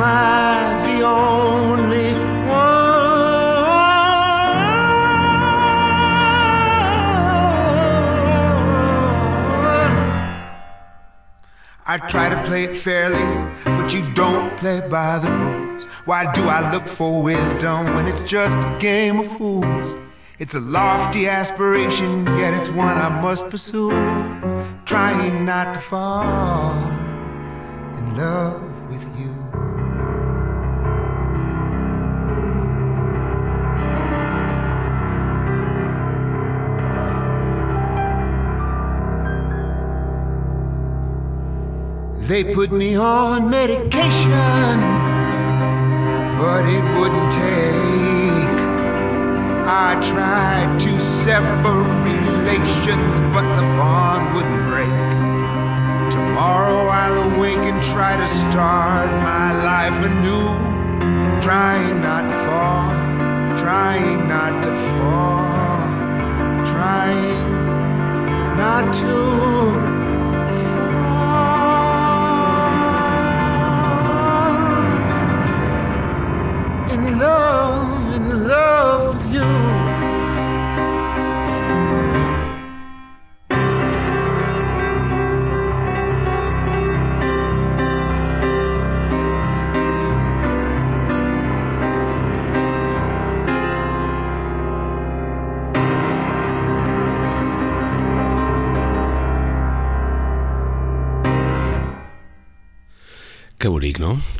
Am I the only? I try to play it fairly, but you don't play by the rules. Why do I look for wisdom when it's just a game of fools? It's a lofty aspiration, yet it's one I must pursue. Trying not to fall in love They put me on medication, but it wouldn't take. I tried to sever relations, but the bond wouldn't break. Tomorrow I'll awake and try to start my life anew. Trying not to fall, trying not to fall, trying not to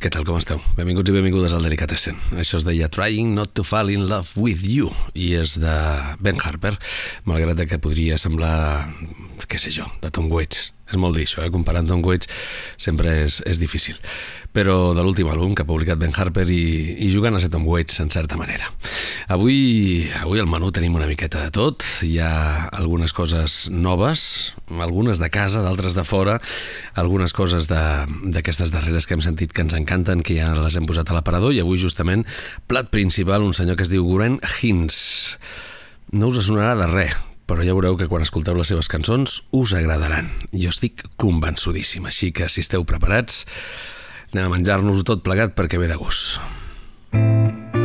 Què tal, com esteu? Benvinguts i benvingudes al Delicatessen. Això es deia Trying Not to Fall in Love with You i és de Ben Harper, malgrat que podria semblar, què sé jo, de Tom Waits. És molt dir això, eh? comparant Tom Waits sempre és, és difícil. Però de l'últim àlbum que ha publicat Ben Harper i, i jugant a ser Tom Waits, en certa manera. Avui, avui al menú tenim una miqueta de tot. Hi ha algunes coses noves, algunes de casa, d'altres de fora, algunes coses d'aquestes darreres que hem sentit que ens encanten, que ja les hem posat a l'aparador, i avui justament plat principal, un senyor que es diu Guren Hins. No us sonarà de res, però ja veureu que quan escolteu les seves cançons us agradaran. Jo estic convençudíssim, així que si esteu preparats, anem a menjar-nos-ho tot plegat perquè ve de gust. It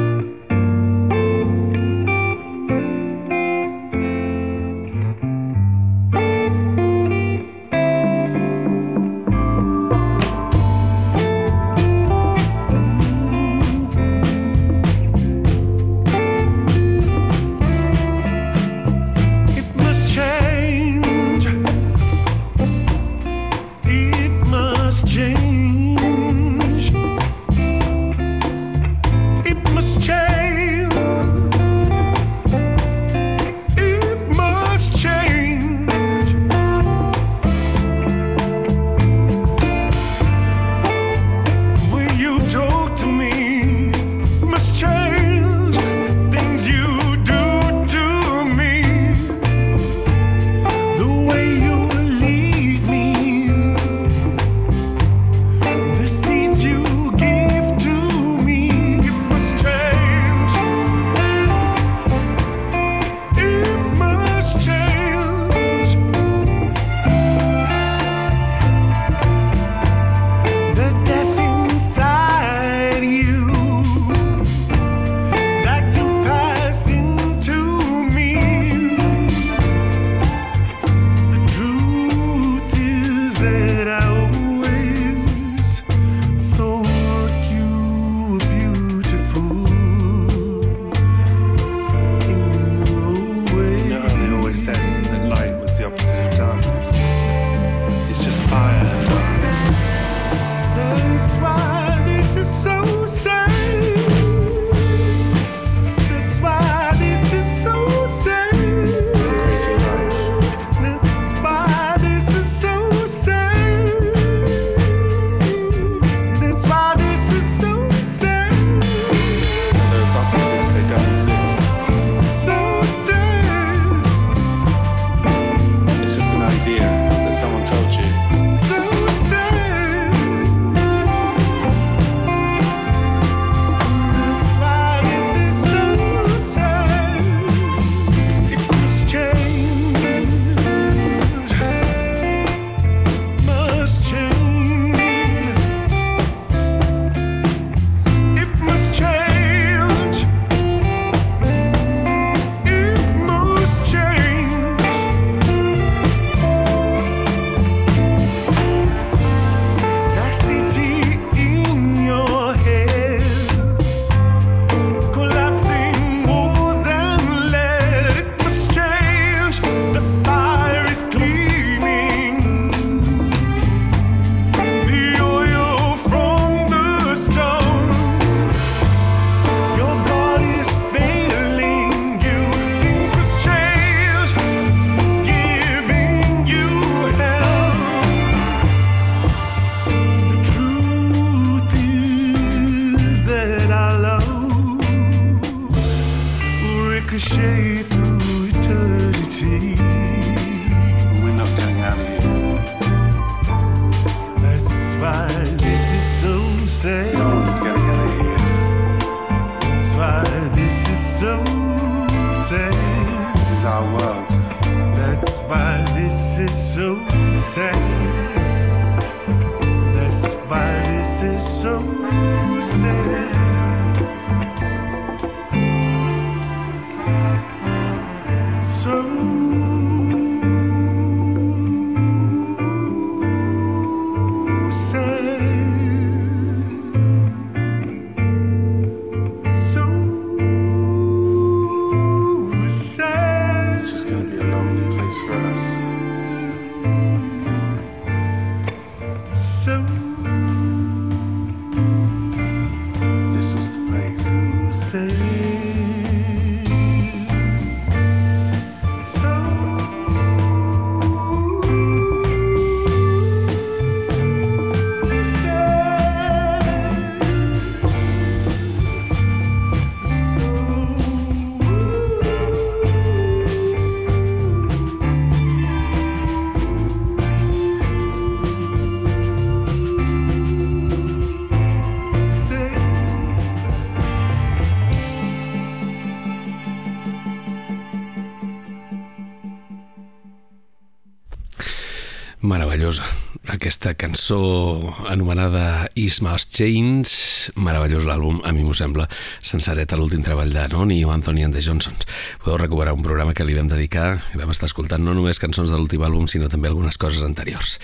Aquesta cançó anomenada Is Must Change, meravellós l'àlbum, a mi m'ho sembla, sensaret a l'últim treball de Noni i Anthony and the Johnsons. Podeu recuperar un programa que li vam dedicar i vam estar escoltant no només cançons de l'últim àlbum, sinó també algunes coses anteriors.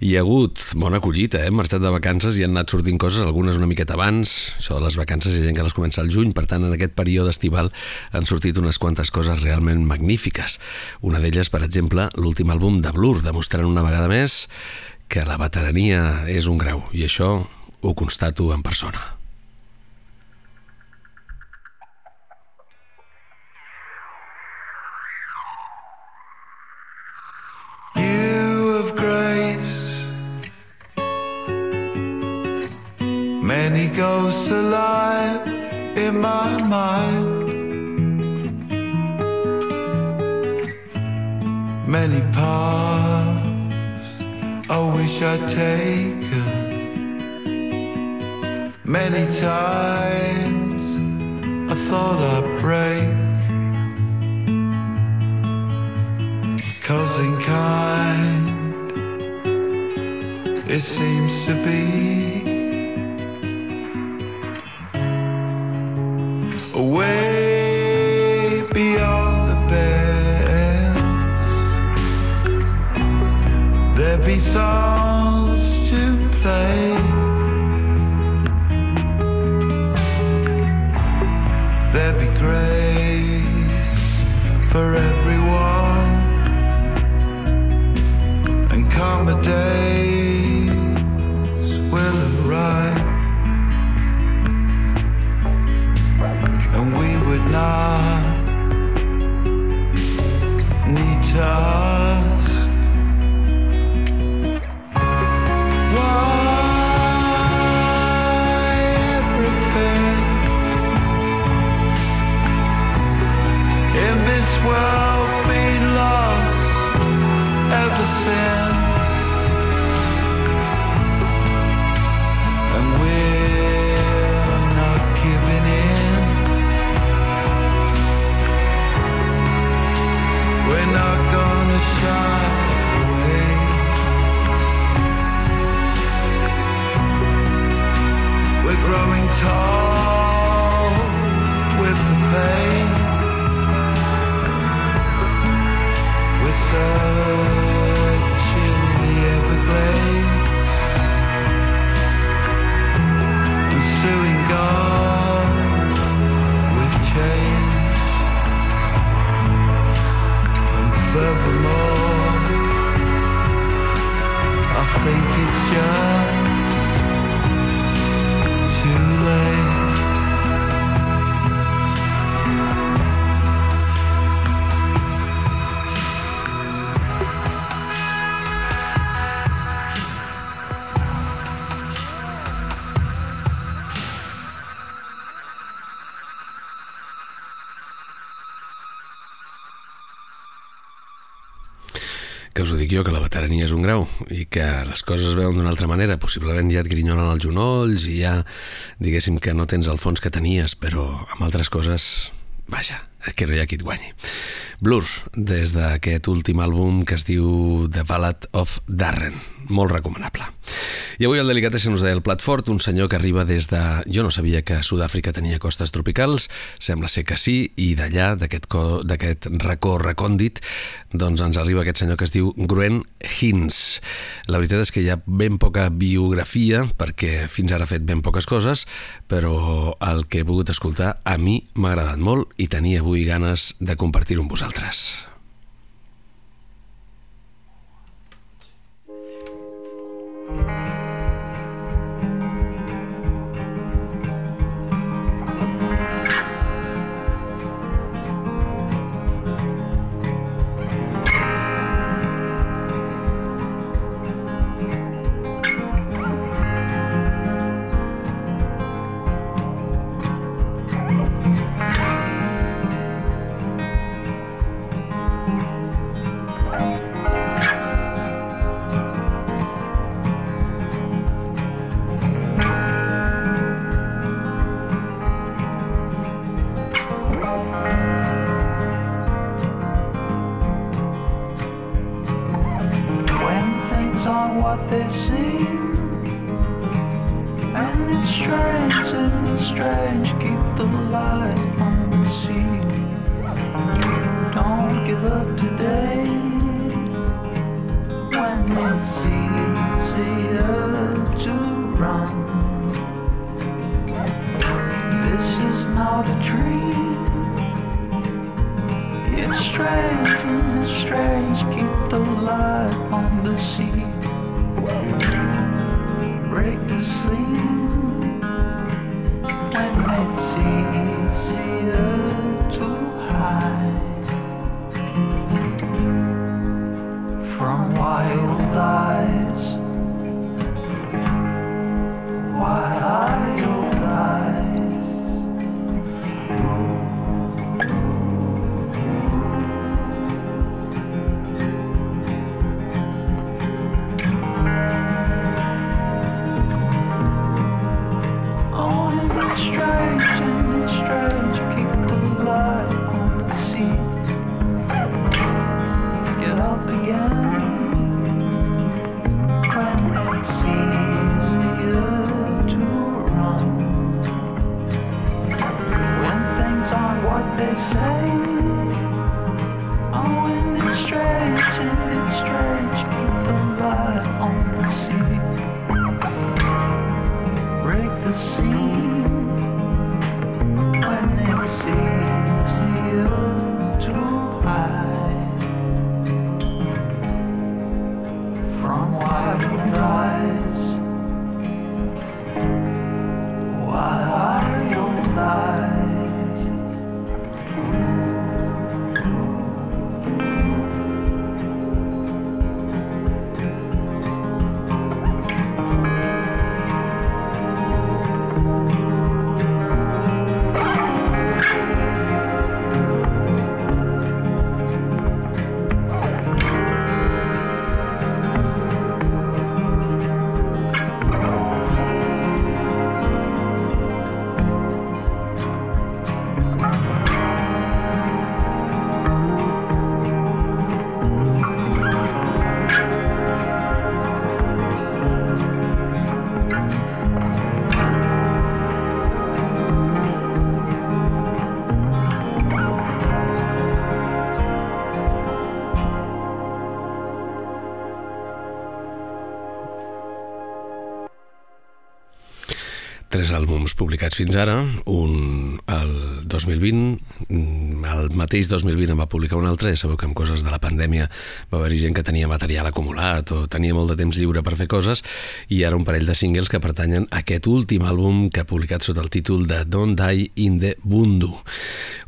Hi ha hagut bona collita, eh? hem marxat de vacances i han anat sortint coses, algunes una miqueta abans, això de les vacances hi ha gent que les comença al juny, per tant en aquest període estival han sortit unes quantes coses realment magnífiques. Una d'elles, per exemple, l'últim àlbum de Blur, demostrant una vegada més que la veterania és un grau, i això ho constato en persona. you of grace. Many ghosts alive in my mind. Many paths I wish I'd taken. Many times I thought I'd break. Cause in kind it seems to be a way be songs to play. There be grace for everyone and calmer days will arrive, and we would not que les coses es veuen d'una altra manera. Possiblement ja et grinyolen els genolls i ja, diguéssim, que no tens el fons que tenies, però amb altres coses, vaja, que no hi ha qui et guanyi. Blur, des d'aquest últim àlbum que es diu The Ballad of Darren, molt recomanable. I avui el Delicatessen us deia el plat fort, un senyor que arriba des de... Jo no sabia que Sud-àfrica tenia costes tropicals, sembla ser que sí, i d'allà, d'aquest co... racó recòndit, doncs ens arriba aquest senyor que es diu Gruen Hins. La veritat és que hi ha ben poca biografia, perquè fins ara ha fet ben poques coses, però el que he pogut escoltar a mi m'ha agradat molt i tenia avui ganes de compartir-ho amb vosaltres. when I. publicats fins ara, un el 2020, mm, el mateix 2020 en va publicar un altre, ja sabeu que amb coses de la pandèmia va haver-hi gent que tenia material acumulat o tenia molt de temps lliure per fer coses, i ara un parell de singles que pertanyen a aquest últim àlbum que ha publicat sota el títol de Don't Die in the Bundu,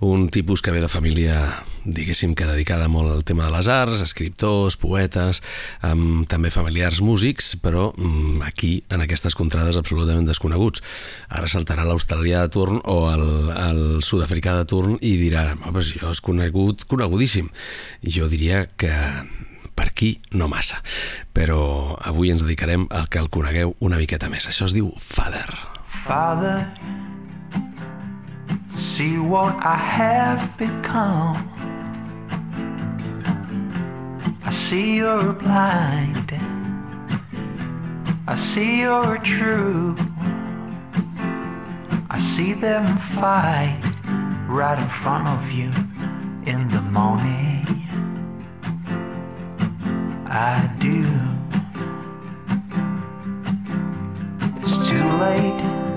un tipus que ve de família diguéssim que dedicada molt al tema de les arts, escriptors, poetes, amb també familiars músics, però mm, aquí, en aquestes contrades absolutament desconeguts. Ara saltarà l'australià de turn o el, el sud-africà de turn i dirà, si jo és conegut, conegudíssim. Jo diria que per aquí no massa. Però avui ens dedicarem al que el conegueu una miqueta més. Això es diu Father. Father, see what I have become. I see you're blind. I see you're true. I see them fight right in front of you in the morning. I do. It's too late.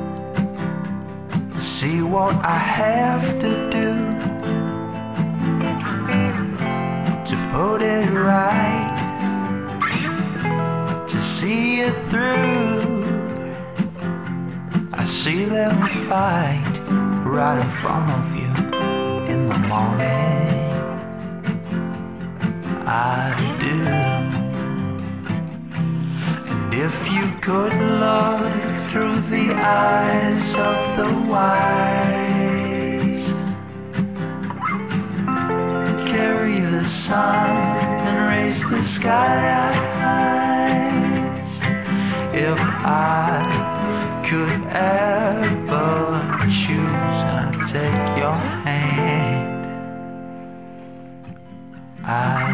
See what I have to do to put it right, to see it through. I see them fight right in front of you in the morning. I do. And if you could look through the eyes of the wise, carry the sun and raise the skies. If I could ever choose and I take your hand, I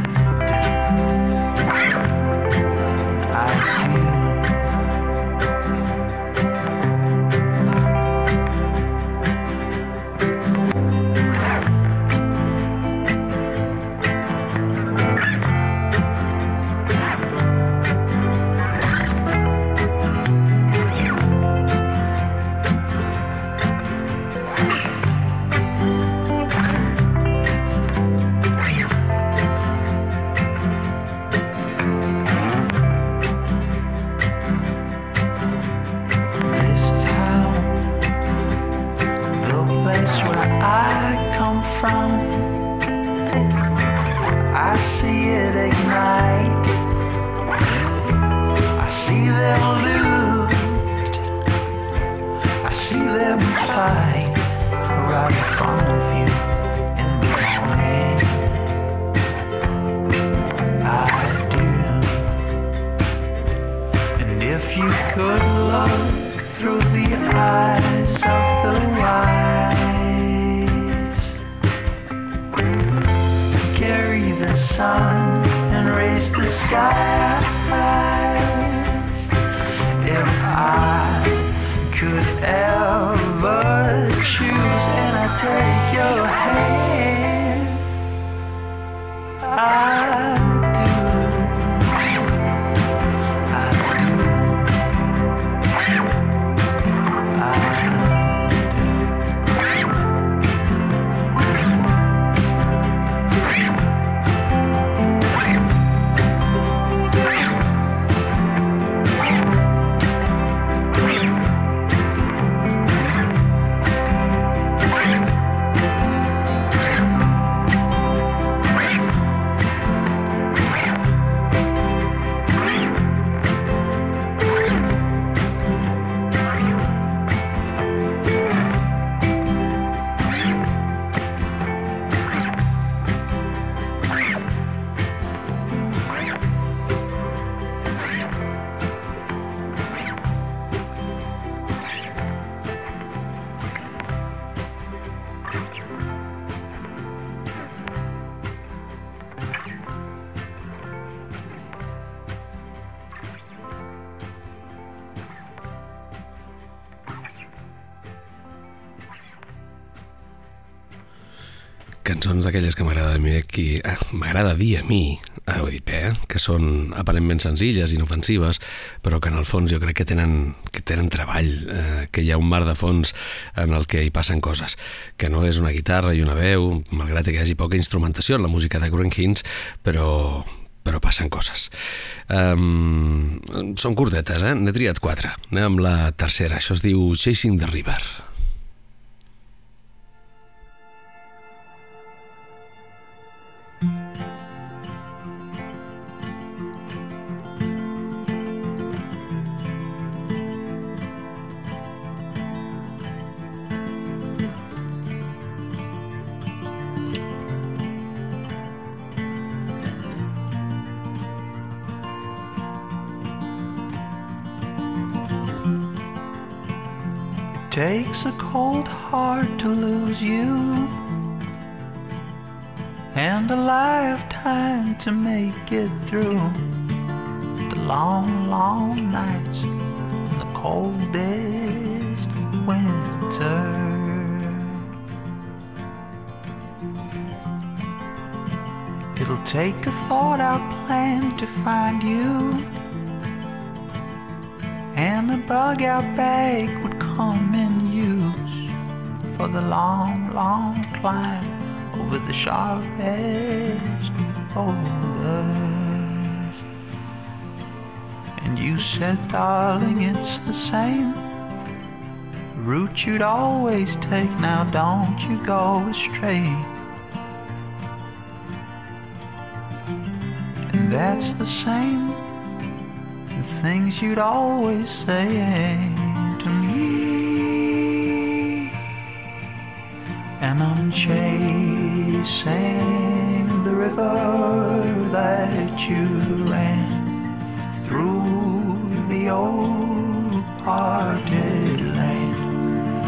m'agrada dir a mi, dit bé, eh, que són aparentment senzilles, inofensives, però que en el fons jo crec que tenen, que tenen treball, eh, que hi ha un mar de fons en el que hi passen coses, que no és una guitarra i una veu, malgrat que hi hagi poca instrumentació en la música de Green Hinds, però, però passen coses. Um, són curtetes, eh? N'he triat quatre. Anem amb la tercera. Això es diu Chasing the River. Takes a cold heart to lose you, and a lifetime to make it through the long, long nights and the coldest winter. It'll take a thought out plan to find you. And a bug out bag would come in use for the long, long climb over the sharpest boulders. And you said, darling, it's the same route you'd always take. Now don't you go astray. And that's the same things you'd always say to me. And I'm chasing the river that you ran through the old parted land.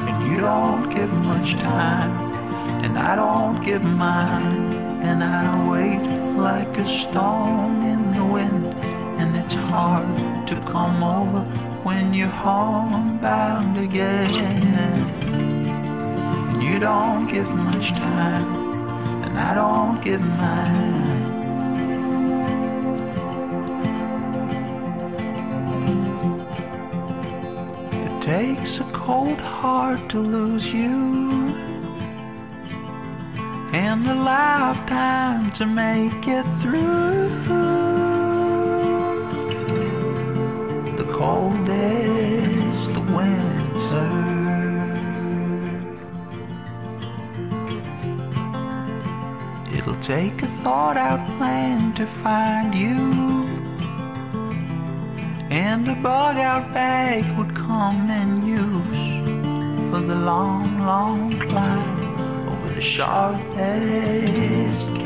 And you don't give much time, and I don't give mine, and I wait like a stone in it's hard to come over when you're homebound again. And you don't give much time, and I don't give mine. It takes a cold heart to lose you and a lifetime to make it through the winter. It'll take a thought out plan to find you. And a bug out bag would come in use for the long, long climb over the sharpest canyon.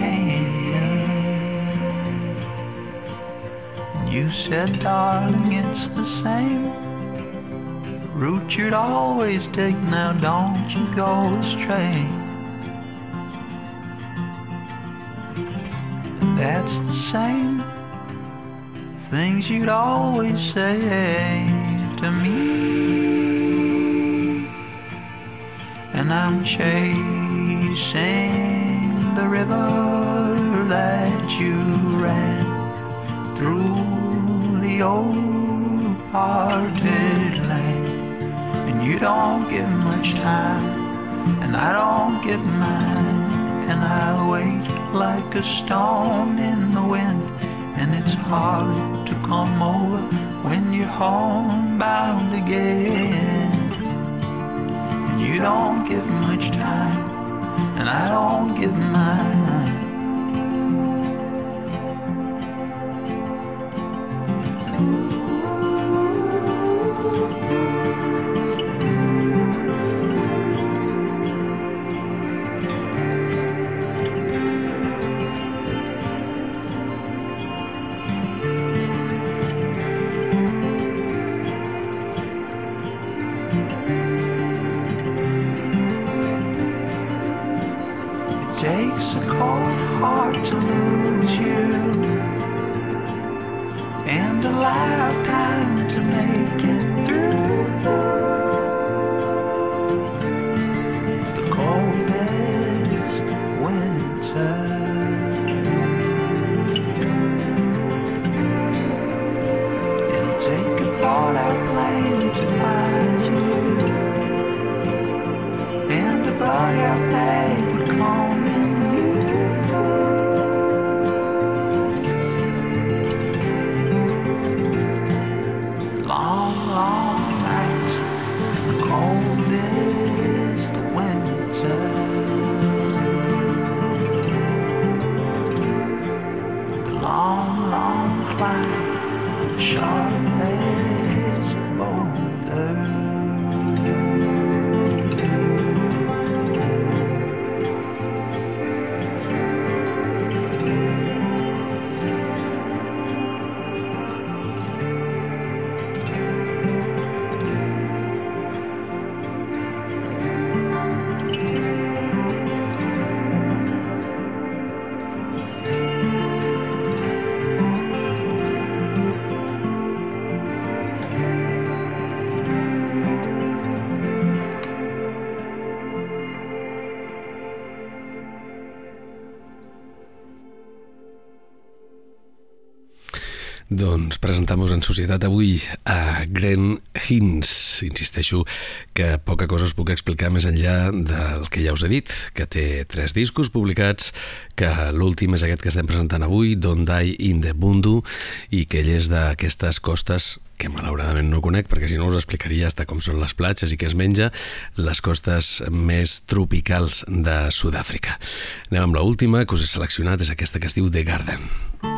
You said, darling, it's the same route you'd always take. Now don't you go astray. That's the same things you'd always say to me. And I'm chasing the river that you ran through old land. And you don't give much time, and I don't give mine, and I wait like a stone in the wind. And it's hard to come over when you're homebound again. And you don't give much time, and I don't give mine. Doncs presentam-vos en societat avui a Gren Hins. Insisteixo que poca cosa us puc explicar més enllà del que ja us he dit, que té tres discos publicats, que l'últim és aquest que estem presentant avui, Don't Die in the Bundu, i que ell és d'aquestes costes que malauradament no conec perquè si no us explicaria hasta com són les platges i què es menja, les costes més tropicals de Sud-àfrica. Anem amb l'última que us he seleccionat, és aquesta que es diu The Garden. Once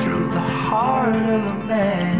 through the heart of a man.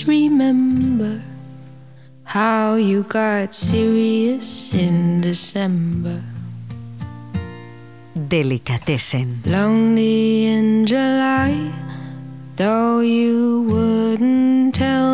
remember how you got serious in December. Delicatessen. Lonely in July, though you wouldn't tell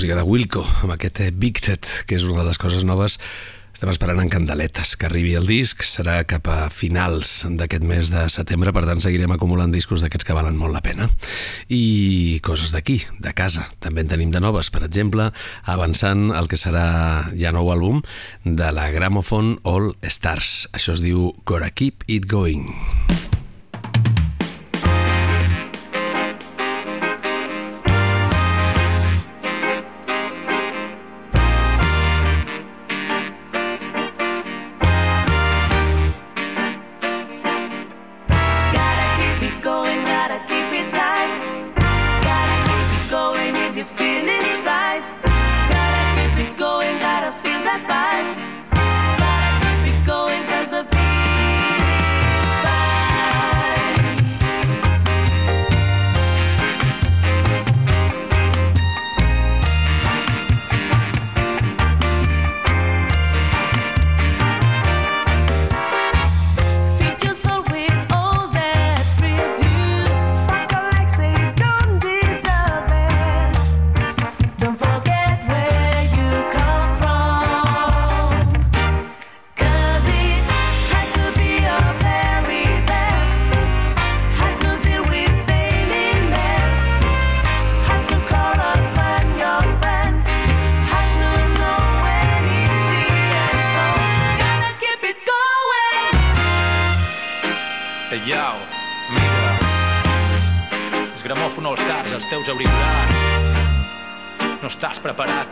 música de Wilco, amb aquest eh, Victed, que és una de les coses noves. Estem esperant en candeletes que arribi el disc. Serà cap a finals d'aquest mes de setembre, per tant seguirem acumulant discos d'aquests que valen molt la pena. I coses d'aquí, de casa, també en tenim de noves. Per exemple, avançant el que serà ja nou àlbum de la Gramophone All Stars. Això es diu Cora Keep It Going.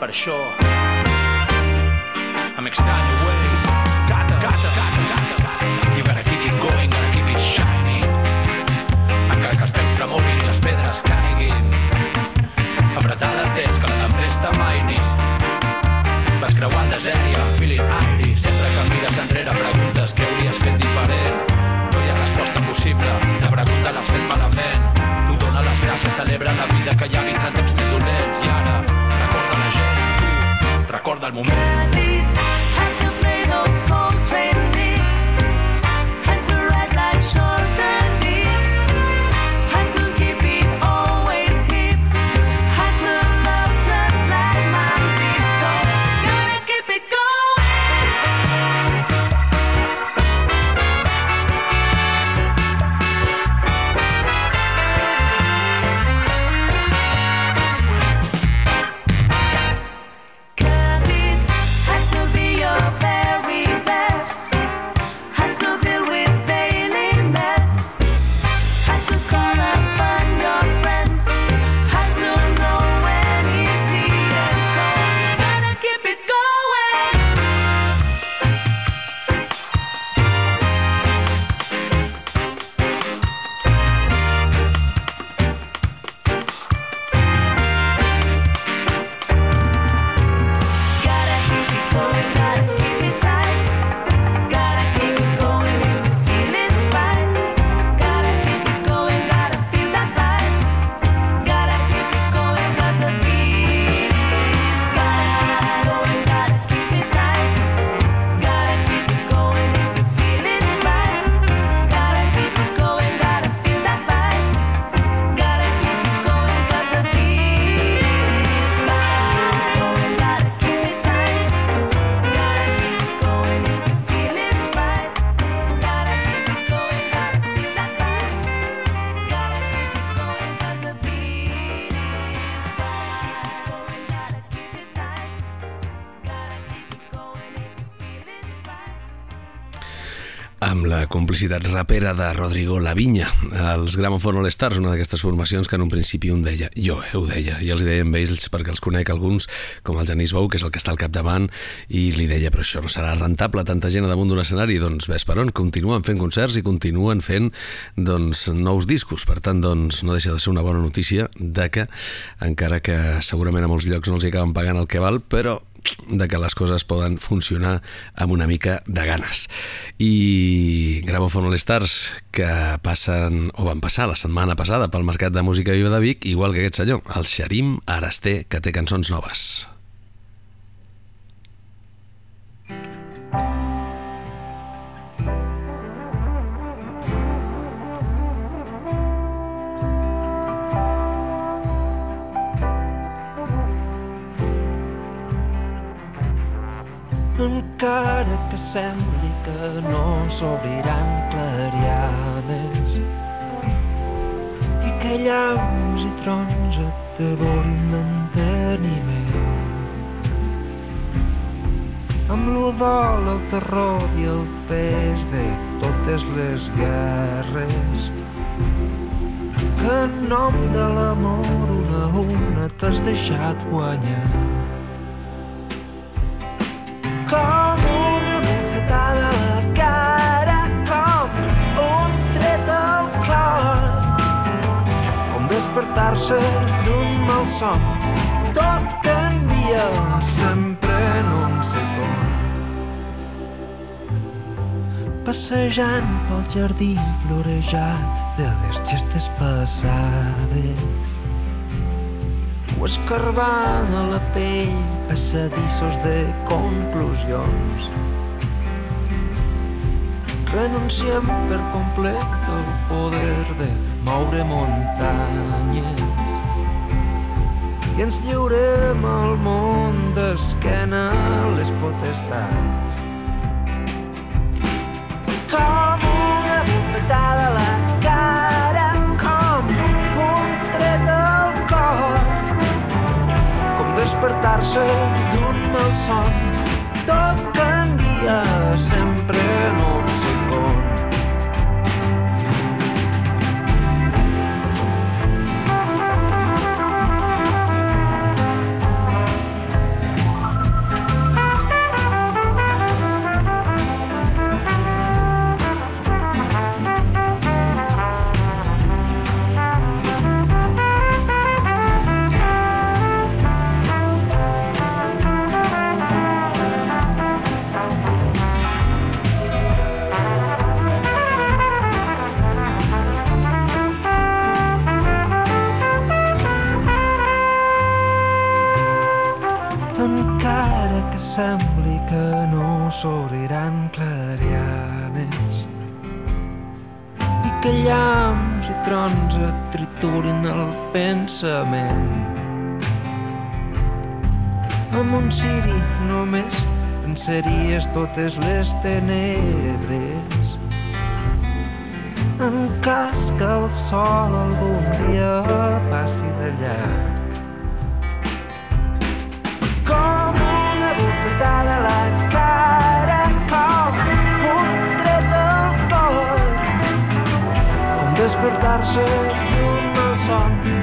for sure. La complicitat rapera de Rodrigo Lavinya, els Gramophone All Stars, una d'aquestes formacions que en un principi un deia, jo eh, ho deia, i els hi deia amb ells perquè els conec alguns, com el Genís Bou, que és el que està al capdavant, i li deia, però això no serà rentable, tanta gent damunt d'un escenari, doncs ves per on, continuen fent concerts i continuen fent doncs, nous discos, per tant, doncs, no deixa de ser una bona notícia de que, encara que segurament a molts llocs no els hi acaben pagant el que val, però de que les coses poden funcionar amb una mica de ganes. I Gramophone All Stars, que passen, o van passar la setmana passada pel Mercat de Música Viva de Vic, igual que aquest senyor, el Xarim Arasté, que té cançons noves. Encara que sembli que no s'obriran clarianes i que llaus i trons et devorin l'enteniment. Amb l'udol, el terror i el pes de totes les guerres que en nom de l'amor una a una t'has deixat guanyar despertar-se d'un malson. Tot canvia sempre en un segon. Passejant pel jardí florejat de les gestes passades, o escarbant a la pell passadissos de conclusions. Renunciem per complet al poder de moure muntanyes i ens lliurem al món d'esquena les potestats. Com una bufetada a la cara, com un tret al cor, com despertar-se d'un malson. Tot canvia sempre en pensaries totes les tenebres en cas que el sol algun dia passi de llarg. Com una bufetada a la cara, com un tret al cor, com despertar-se d'un mal son.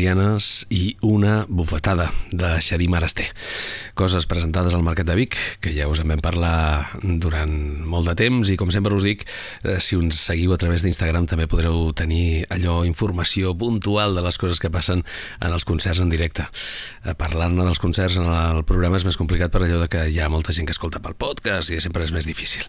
Clarianes i una bufetada de Xerim Arasté. Coses presentades al Mercat de Vic, que ja us en vam parlar durant molt de temps i com sempre us dic, eh, si uns seguiu a través d'Instagram també podreu tenir allò, informació puntual de les coses que passen en els concerts en directe. Eh, Parlant-ne dels concerts en el programa és més complicat per allò de que hi ha molta gent que escolta pel podcast i sempre és més difícil.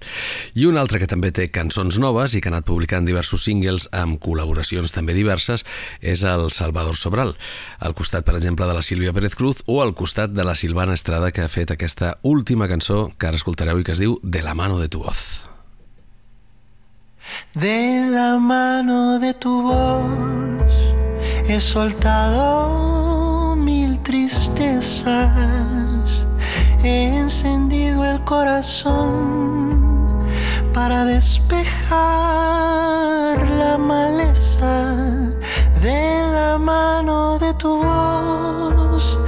I un altre que també té cançons noves i que ha anat publicant diversos singles amb col·laboracions també diverses és el Salvador Sobral, al costat, per exemple, de la Sílvia Pérez Cruz o al costat de la Silvana Estrada que ha fet aquesta última cançó que ara escoltareu i que es diu De la mano de tu voz. De la mano de tu voz he soltado mil tristezas, he encendido el corazón para despejar la maleza. De la mano de tu voz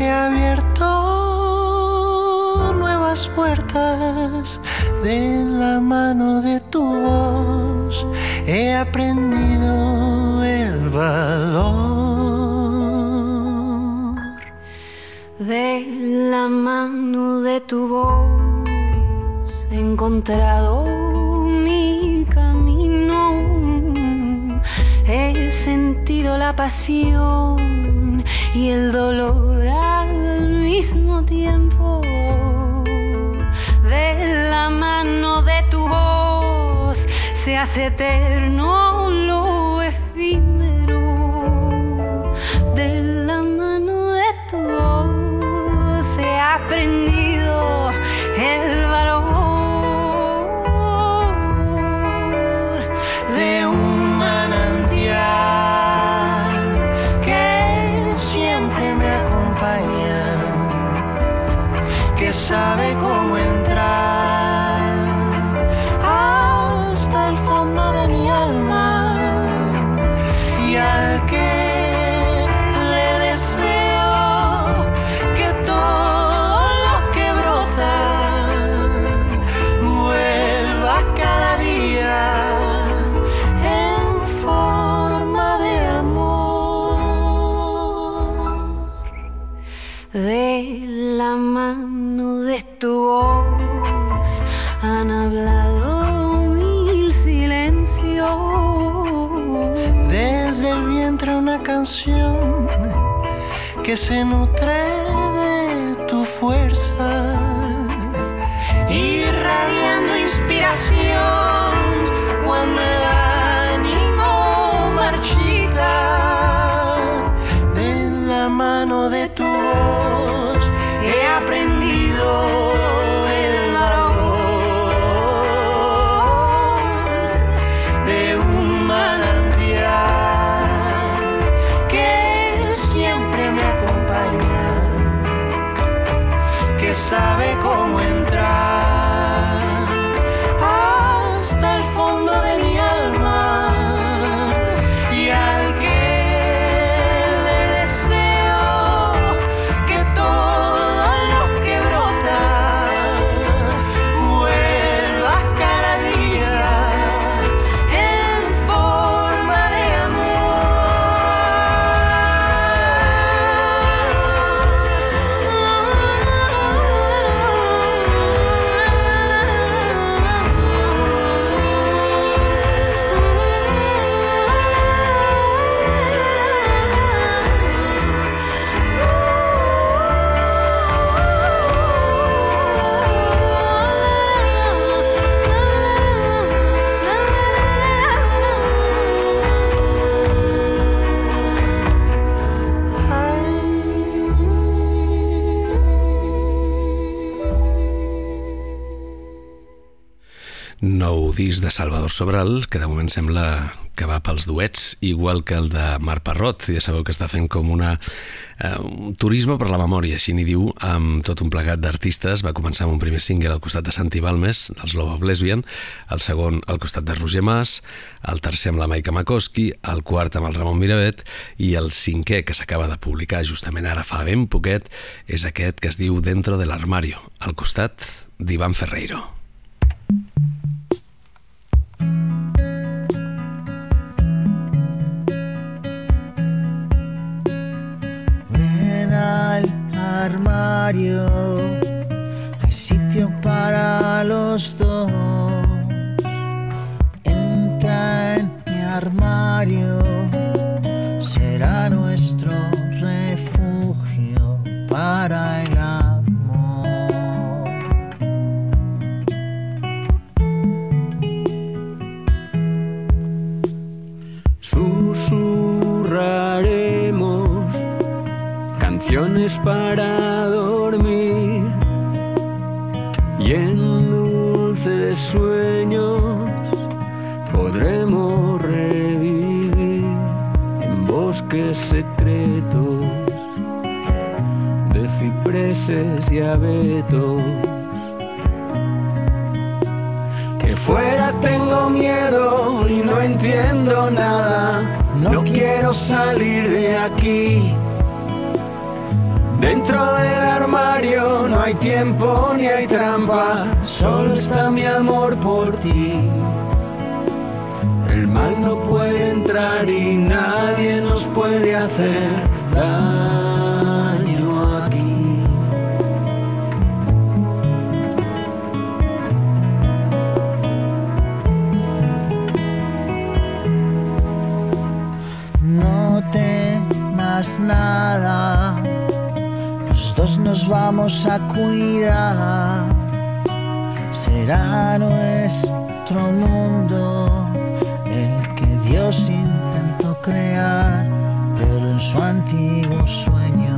he abierto nuevas puertas. De la mano de tu voz he aprendido el valor. De la mano de tu voz he encontrado He sentido la pasión y el dolor al mismo tiempo. De la mano de tu voz se hace eterno lo efímero. De la mano de tu voz he aprendido el valor que se nutre disc de Salvador Sobral, que de moment sembla que va pels duets, igual que el de Marc Parrot. Ja sabeu que està fent com una, eh, un turisme per la memòria, així n'hi diu, amb tot un plegat d'artistes. Va començar amb un primer single al costat de Santi Balmes, dels Love of Lesbian, el segon al costat de Roger Mas, el tercer amb la Maika Makoski, el quart amb el Ramon Miravet i el cinquè, que s'acaba de publicar justament ara fa ben poquet, és aquest que es diu Dentro del Armario, al costat d'Ivan Ferreiro. Armario, hay sitio para los dos. Entra en mi armario, será nuestro refugio para el amor. Susurraremos canciones para sueños podremos revivir en bosques secretos de cipreses y abetos. Que fuera tengo miedo y no entiendo nada. No quiero salir de aquí. Dentro del armario. No hay tiempo ni hay trampa, solo está mi amor por ti. El mal no puede entrar y nadie nos puede hacer daño nos vamos a cuidar. Será nuestro mundo el que Dios intentó crear, pero en su antiguo sueño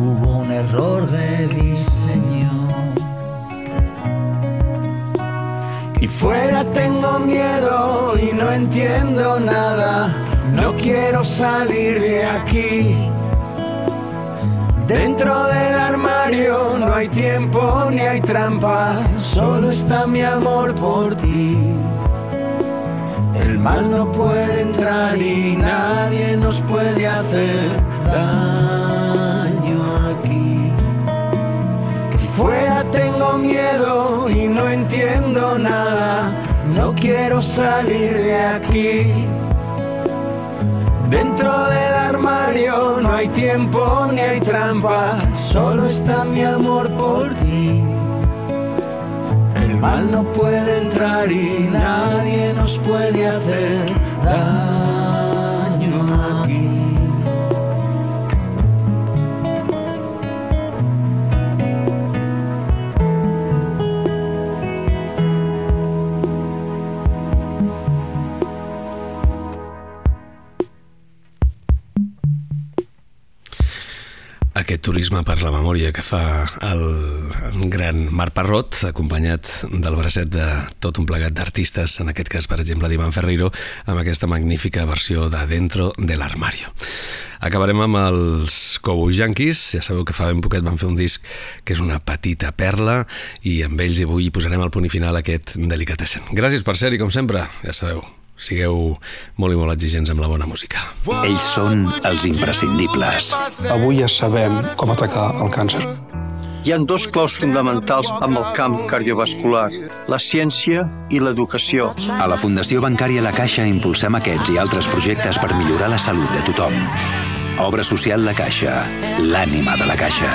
hubo un error de diseño. Y fuera tengo miedo y no entiendo nada. No quiero salir de aquí. Dentro del armario no hay tiempo ni hay trampa, solo está mi amor por ti. El mal no puede entrar y nadie nos puede hacer daño aquí. Que fuera tengo miedo y no entiendo nada, no quiero salir de aquí. Dentro del armario no hay tiempo ni hay trampa, solo está mi amor por ti. El mal no puede entrar y nadie nos puede hacer daño Aquest turisme per la memòria que fa el, el gran Marc Parrot, acompanyat del bracet de tot un plegat d'artistes, en aquest cas, per exemple, d'Ivan Ferreiro, amb aquesta magnífica versió de Dentro de l'Armario. Acabarem amb els Cowboy Yankees, ja sabeu que fa ben poquet van fer un disc que és una petita perla i amb ells avui posarem al punt i final aquest Delicatessen. Gràcies per ser-hi, com sempre, ja sabeu, sigueu molt i molt exigents amb la bona música. Ells són els imprescindibles. Avui ja sabem com atacar el càncer. Hi han dos claus fonamentals amb el camp cardiovascular, la ciència i l'educació. A la Fundació Bancària La Caixa impulsem aquests i altres projectes per millorar la salut de tothom. Obra social La Caixa, l'ànima de la Caixa.